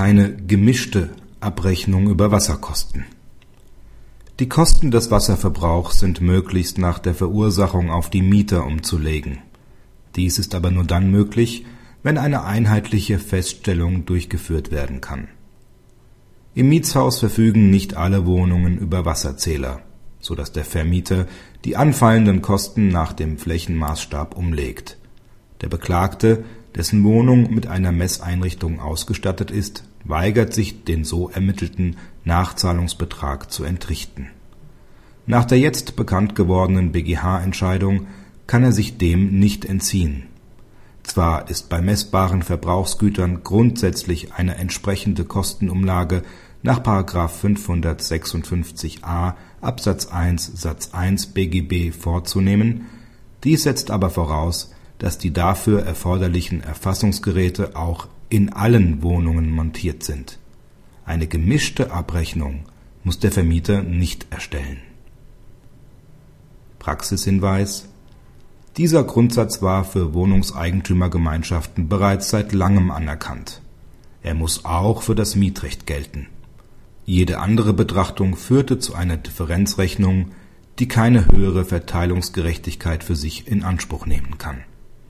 keine gemischte Abrechnung über Wasserkosten. Die Kosten des Wasserverbrauchs sind möglichst nach der Verursachung auf die Mieter umzulegen. Dies ist aber nur dann möglich, wenn eine einheitliche Feststellung durchgeführt werden kann. Im Mietshaus verfügen nicht alle Wohnungen über Wasserzähler, so dass der Vermieter die anfallenden Kosten nach dem Flächenmaßstab umlegt. Der Beklagte, dessen Wohnung mit einer Messeinrichtung ausgestattet ist, weigert sich, den so ermittelten Nachzahlungsbetrag zu entrichten. Nach der jetzt bekannt gewordenen BGH-Entscheidung kann er sich dem nicht entziehen. Zwar ist bei messbaren Verbrauchsgütern grundsätzlich eine entsprechende Kostenumlage nach 556a Absatz 1 Satz 1 BGB vorzunehmen, dies setzt aber voraus, dass die dafür erforderlichen Erfassungsgeräte auch in allen Wohnungen montiert sind. Eine gemischte Abrechnung muss der Vermieter nicht erstellen. Praxishinweis Dieser Grundsatz war für Wohnungseigentümergemeinschaften bereits seit langem anerkannt. Er muss auch für das Mietrecht gelten. Jede andere Betrachtung führte zu einer Differenzrechnung, die keine höhere Verteilungsgerechtigkeit für sich in Anspruch nehmen kann